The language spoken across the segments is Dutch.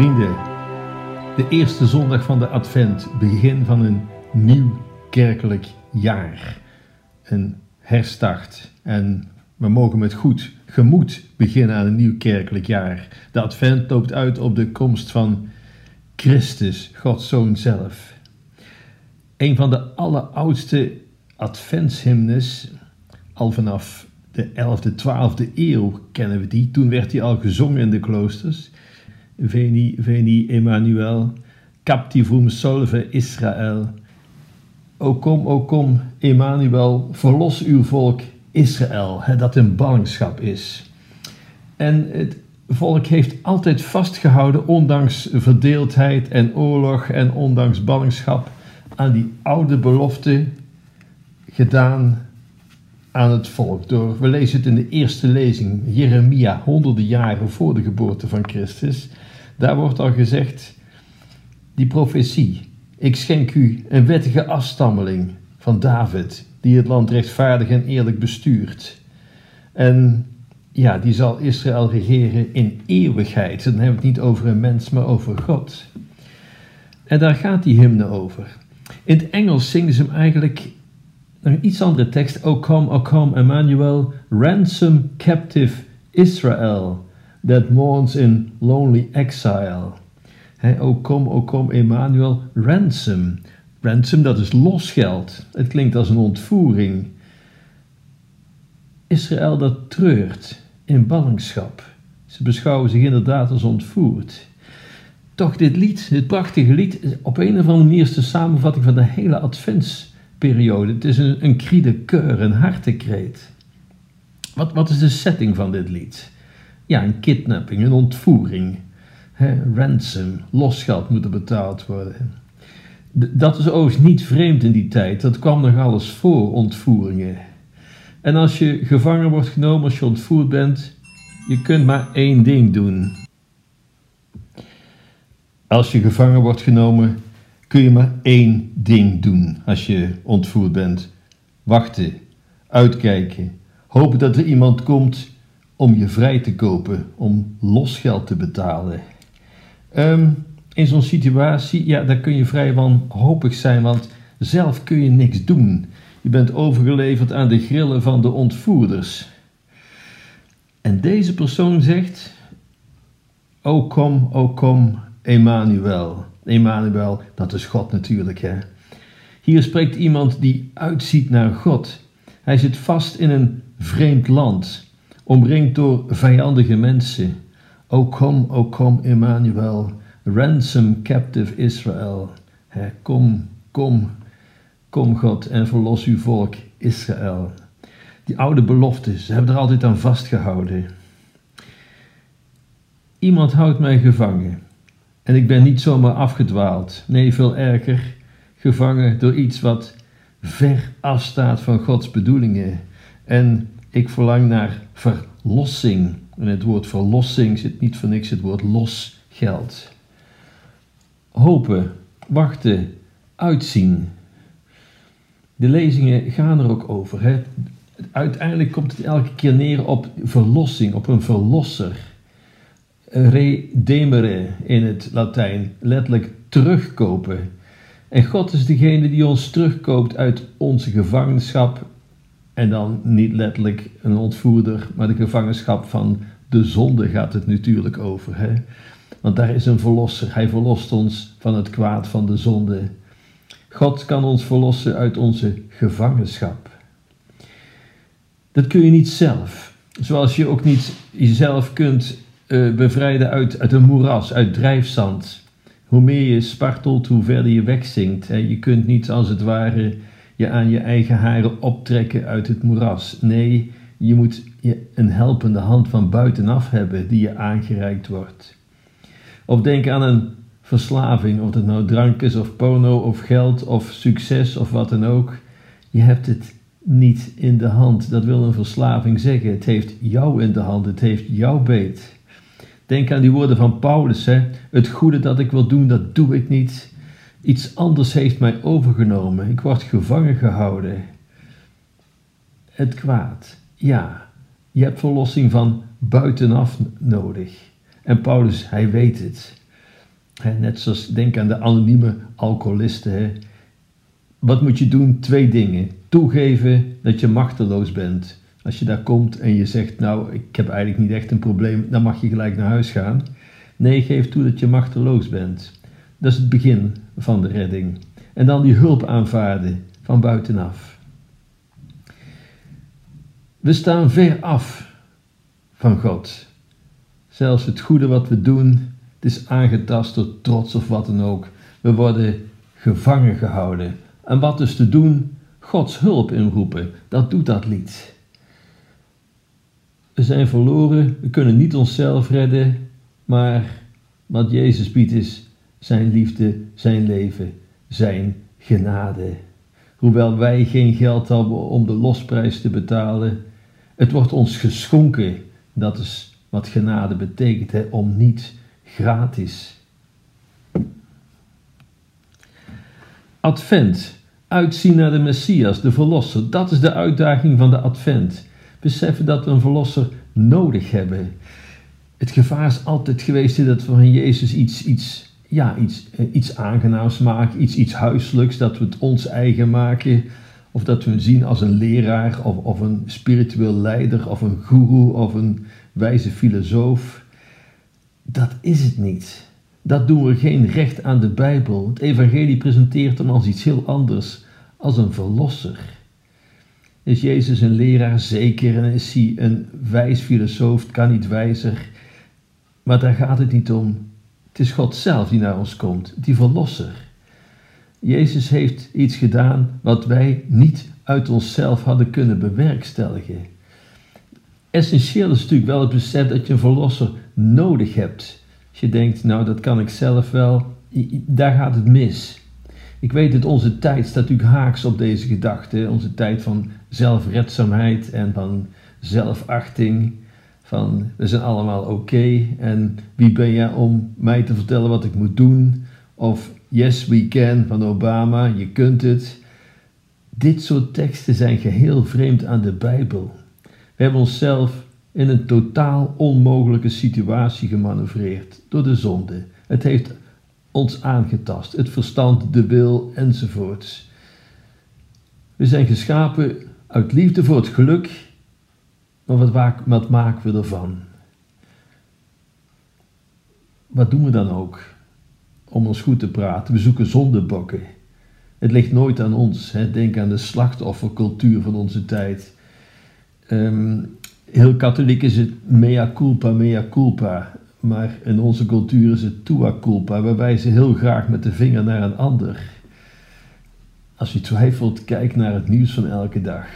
Vrienden, de eerste zondag van de Advent, begin van een nieuw kerkelijk jaar. Een herstart. En we mogen met goed gemoed beginnen aan een nieuw kerkelijk jaar. De Advent loopt uit op de komst van Christus, Gods Zoon zelf. Een van de alleroudste adventshymnes, al vanaf de 11e, 12e eeuw kennen we die. Toen werd die al gezongen in de kloosters. Veni, veni, Emmanuel, captivum solve Israël. O kom, o kom, Emmanuel, verlos uw volk Israël, dat een ballingschap is. En het volk heeft altijd vastgehouden, ondanks verdeeldheid en oorlog en ondanks ballingschap, aan die oude belofte gedaan aan het volk. Door, we lezen het in de eerste lezing, Jeremia, honderden jaren voor de geboorte van Christus. Daar wordt al gezegd, die profetie, ik schenk u een wettige afstammeling van David, die het land rechtvaardig en eerlijk bestuurt. En ja, die zal Israël regeren in eeuwigheid. Dan hebben we het niet over een mens, maar over God. En daar gaat die hymne over. In het Engels zingen ze hem eigenlijk een iets andere tekst. O come, O come, Emmanuel, ransom captive Israel that mourns in lonely exile. o kom, o kom, Emmanuel, ransom. Ransom, dat is losgeld. Het klinkt als een ontvoering. Israël dat treurt in ballingschap. Ze beschouwen zich inderdaad als ontvoerd. Toch dit lied, dit prachtige lied, op een of andere manier is de samenvatting van de hele adventsperiode. Het is een, een cri de coeur, een hartekreet. Wat, wat is de setting van dit lied? Ja, een kidnapping, een ontvoering. ransom, losgeld moet er betaald worden. Dat is overigens niet vreemd in die tijd. Dat kwam nog alles voor, ontvoeringen. En als je gevangen wordt genomen, als je ontvoerd bent, je kunt maar één ding doen. Als je gevangen wordt genomen, kun je maar één ding doen als je ontvoerd bent. Wachten, uitkijken, hopen dat er iemand komt om je vrij te kopen, om losgeld te betalen. Um, in zo'n situatie, ja, daar kun je vrij wanhopig zijn, want zelf kun je niks doen. Je bent overgeleverd aan de grillen van de ontvoerders. En deze persoon zegt: O kom, o kom, Emmanuel. Emmanuel, dat is God natuurlijk, hè. Hier spreekt iemand die uitziet naar God. Hij zit vast in een vreemd land, omringd door vijandige mensen. O kom, o kom, Emmanuel. Ransom captive Israël. kom, kom, kom God en verlos uw volk Israël. Die oude beloftes, ze hebben er altijd aan vastgehouden. Iemand houdt mij gevangen. En ik ben niet zomaar afgedwaald. Nee, veel erger, gevangen door iets wat ver afstaat van Gods bedoelingen. En ik verlang naar verlossing. En het woord verlossing zit niet voor niks het woord losgeld hopen, wachten, uitzien. De lezingen gaan er ook over. Hè? Uiteindelijk komt het elke keer neer op verlossing, op een verlosser. Redemere in het Latijn, letterlijk terugkopen. En God is degene die ons terugkoopt uit onze gevangenschap. En dan niet letterlijk een ontvoerder, maar de gevangenschap van de zonde gaat het natuurlijk over. Hè? Want daar is een verlosser. Hij verlost ons van het kwaad van de zonde. God kan ons verlossen uit onze gevangenschap. Dat kun je niet zelf. Zoals je ook niet jezelf kunt uh, bevrijden uit, uit een moeras, uit drijfzand. Hoe meer je spartelt, hoe verder je wegzinkt. Je kunt niet als het ware je aan je eigen haren optrekken uit het moeras. Nee, je moet een helpende hand van buitenaf hebben die je aangereikt wordt. Of denk aan een verslaving, of het nou drank is, of porno, of geld, of succes, of wat dan ook. Je hebt het niet in de hand. Dat wil een verslaving zeggen. Het heeft jou in de hand, het heeft jou beet. Denk aan die woorden van Paulus. Hè? Het goede dat ik wil doen, dat doe ik niet. Iets anders heeft mij overgenomen. Ik word gevangen gehouden. Het kwaad. Ja, je hebt verlossing van buitenaf nodig. En Paulus, hij weet het. net zoals, denk aan de anonieme alcoholisten. Wat moet je doen? Twee dingen. Toegeven dat je machteloos bent. Als je daar komt en je zegt, nou, ik heb eigenlijk niet echt een probleem, dan mag je gelijk naar huis gaan. Nee, geef toe dat je machteloos bent. Dat is het begin van de redding. En dan die hulp aanvaarden van buitenaf. We staan ver af van God. Zelfs het goede wat we doen, het is aangetast door trots of wat dan ook. We worden gevangen gehouden. En wat dus te doen? Gods hulp inroepen. Dat doet dat lied. We zijn verloren, we kunnen niet onszelf redden, maar wat Jezus biedt is zijn liefde, zijn leven, zijn genade. Hoewel wij geen geld hebben om de losprijs te betalen, het wordt ons geschonken. Dat is wat genade betekent, hè? om niet gratis. Advent, uitzien naar de Messias, de Verlosser, dat is de uitdaging van de Advent. Beseffen dat we een Verlosser nodig hebben. Het gevaar is altijd geweest dat we van Jezus iets, iets, ja, iets, eh, iets aangenaams maken, iets, iets huiselijks, dat we het ons eigen maken. Of dat we zien als een leraar of, of een spiritueel leider of een guru of een wijze filosoof. Dat is het niet. Dat doen we geen recht aan de Bijbel. Het Evangelie presenteert hem als iets heel anders, als een verlosser. Is Jezus een leraar? Zeker. En is hij een wijs filosoof? Kan niet wijzer. Maar daar gaat het niet om. Is God zelf die naar ons komt, die verlosser. Jezus heeft iets gedaan wat wij niet uit onszelf hadden kunnen bewerkstelligen. Essentieel is natuurlijk wel het besef dat je een verlosser nodig hebt. Als je denkt, nou dat kan ik zelf wel, daar gaat het mis. Ik weet dat onze tijd staat natuurlijk haaks op deze gedachte. Onze tijd van zelfredzaamheid en van zelfachting. Van we zijn allemaal oké en wie ben jij om mij te vertellen wat ik moet doen? Of Yes we can van Obama, je kunt het. Dit soort teksten zijn geheel vreemd aan de Bijbel. We hebben onszelf in een totaal onmogelijke situatie gemanoeuvreerd door de zonde. Het heeft ons aangetast, het verstand, de wil enzovoorts. We zijn geschapen uit liefde voor het geluk, maar wat, wat maken we ervan? Wat doen we dan ook om ons goed te praten? We zoeken zondebokken. Het ligt nooit aan ons. Hè? Denk aan de slachtoffercultuur van onze tijd. Um, heel katholiek is het mea culpa, mea culpa. Maar in onze cultuur is het tua culpa. We wijzen heel graag met de vinger naar een ander. Als je twijfelt, kijk naar het nieuws van elke dag.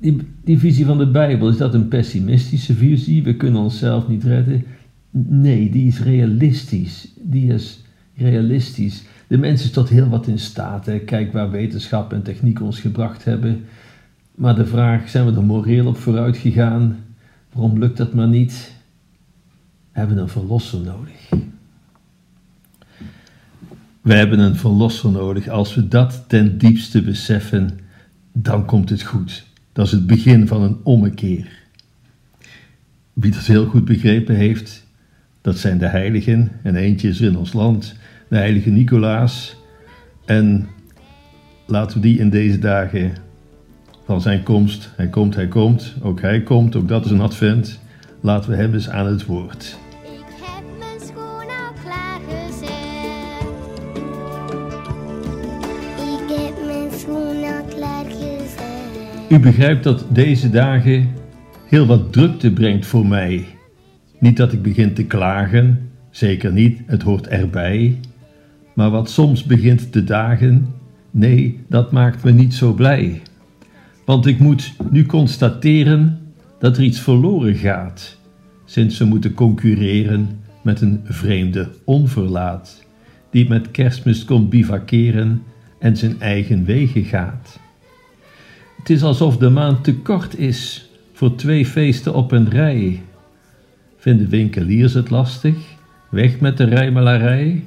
Die, visie van de Bijbel, is dat een pessimistische visie? We kunnen onszelf niet redden. Nee, die is realistisch. Die is realistisch. De mens is tot heel wat in staat. Hè. Kijk waar wetenschap en techniek ons gebracht hebben. Maar de vraag, zijn we er moreel op vooruit gegaan? Waarom lukt dat maar niet? We hebben een verlosser nodig. We hebben een verlosser nodig. Als we dat ten diepste beseffen, dan komt het goed. Dat is het begin van een ommekeer. Wie dat heel goed begrepen heeft, dat zijn de heiligen. En eentje is in ons land, de heilige Nicolaas. En laten we die in deze dagen van zijn komst, hij komt, hij komt, ook hij komt, ook dat is een advent. Laten we hem eens aan het woord. U begrijpt dat deze dagen heel wat drukte brengt voor mij. Niet dat ik begin te klagen, zeker niet, het hoort erbij. Maar wat soms begint te dagen, nee, dat maakt me niet zo blij. Want ik moet nu constateren dat er iets verloren gaat, sinds we moeten concurreren met een vreemde onverlaat, die met kerstmis komt bivakeren en zijn eigen wegen gaat. Het is alsof de maand te kort is voor twee feesten op een rij. Vinden winkeliers het lastig? Weg met de rijmelarij?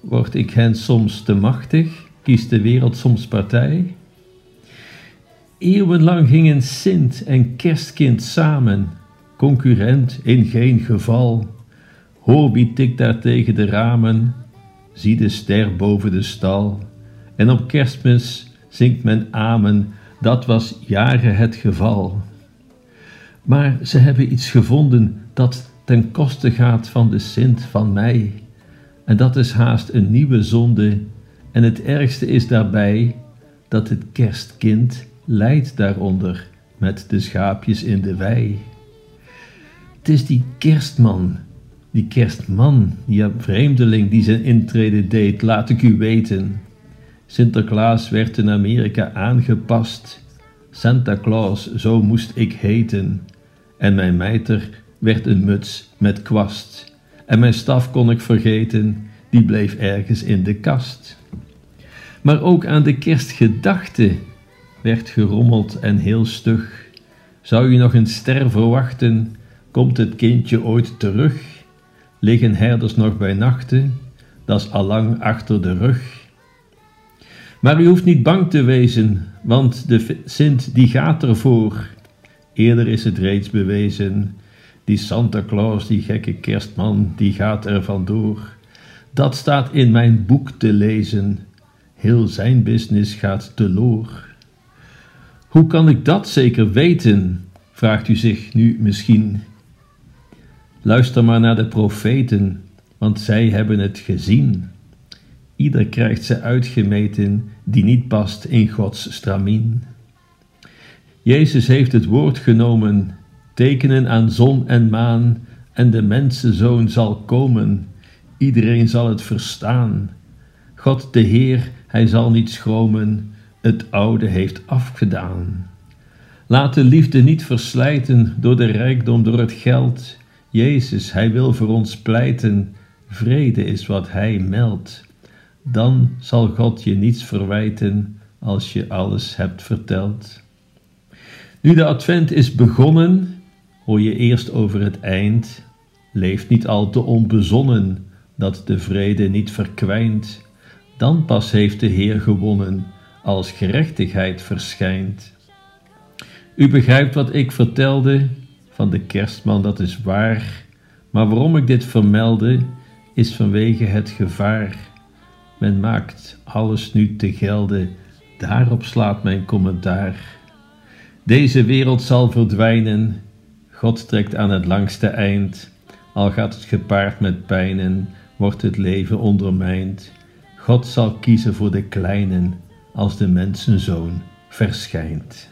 Word ik hen soms te machtig? Kiest de wereld soms partij? Eeuwenlang gingen Sint en kerstkind samen, concurrent in geen geval. Wie tikt daar tegen de ramen, zie de ster boven de stal. En op kerstmis zingt men amen, dat was jaren het geval. Maar ze hebben iets gevonden dat ten koste gaat van de Sint van mij. En dat is haast een nieuwe zonde. En het ergste is daarbij dat het kerstkind lijdt daaronder met de schaapjes in de wei. Het is die kerstman, die kerstman, die vreemdeling die zijn intrede deed, laat ik u weten. Sinterklaas werd in Amerika aangepast. Santa Claus, zo moest ik heten. En mijn mijter werd een muts met kwast. En mijn staf kon ik vergeten, die bleef ergens in de kast. Maar ook aan de kerstgedachte werd gerommeld en heel stug. Zou je nog een ster verwachten, komt het kindje ooit terug? Liggen herders nog bij nachten, dat is allang achter de rug. Maar u hoeft niet bang te wezen, want de Sint die gaat ervoor. Eerder is het reeds bewezen, die Santa Claus, die gekke kerstman, die gaat er vandoor. Dat staat in mijn boek te lezen. Heel zijn business gaat teloor. Hoe kan ik dat zeker weten? vraagt u zich nu misschien. Luister maar naar de profeten, want zij hebben het gezien. Ieder krijgt ze uitgemeten die niet past in Gods stramien. Jezus heeft het woord genomen, tekenen aan zon en maan, en de mensenzoon zal komen. Iedereen zal het verstaan. God de Heer, hij zal niet schromen, het oude heeft afgedaan. Laat de liefde niet verslijten door de rijkdom, door het geld. Jezus, hij wil voor ons pleiten, vrede is wat hij meldt. Dan zal God je niets verwijten als je alles hebt verteld. Nu de advent is begonnen, hoor je eerst over het eind. Leef niet al te onbezonnen, dat de vrede niet verkwijnt. Dan pas heeft de Heer gewonnen, als gerechtigheid verschijnt. U begrijpt wat ik vertelde van de kerstman, dat is waar. Maar waarom ik dit vermelde, is vanwege het gevaar. Men maakt alles nu te gelden, daarop slaat mijn commentaar. Deze wereld zal verdwijnen, God trekt aan het langste eind, al gaat het gepaard met pijnen, wordt het leven ondermijnd. God zal kiezen voor de kleinen als de mensenzoon verschijnt.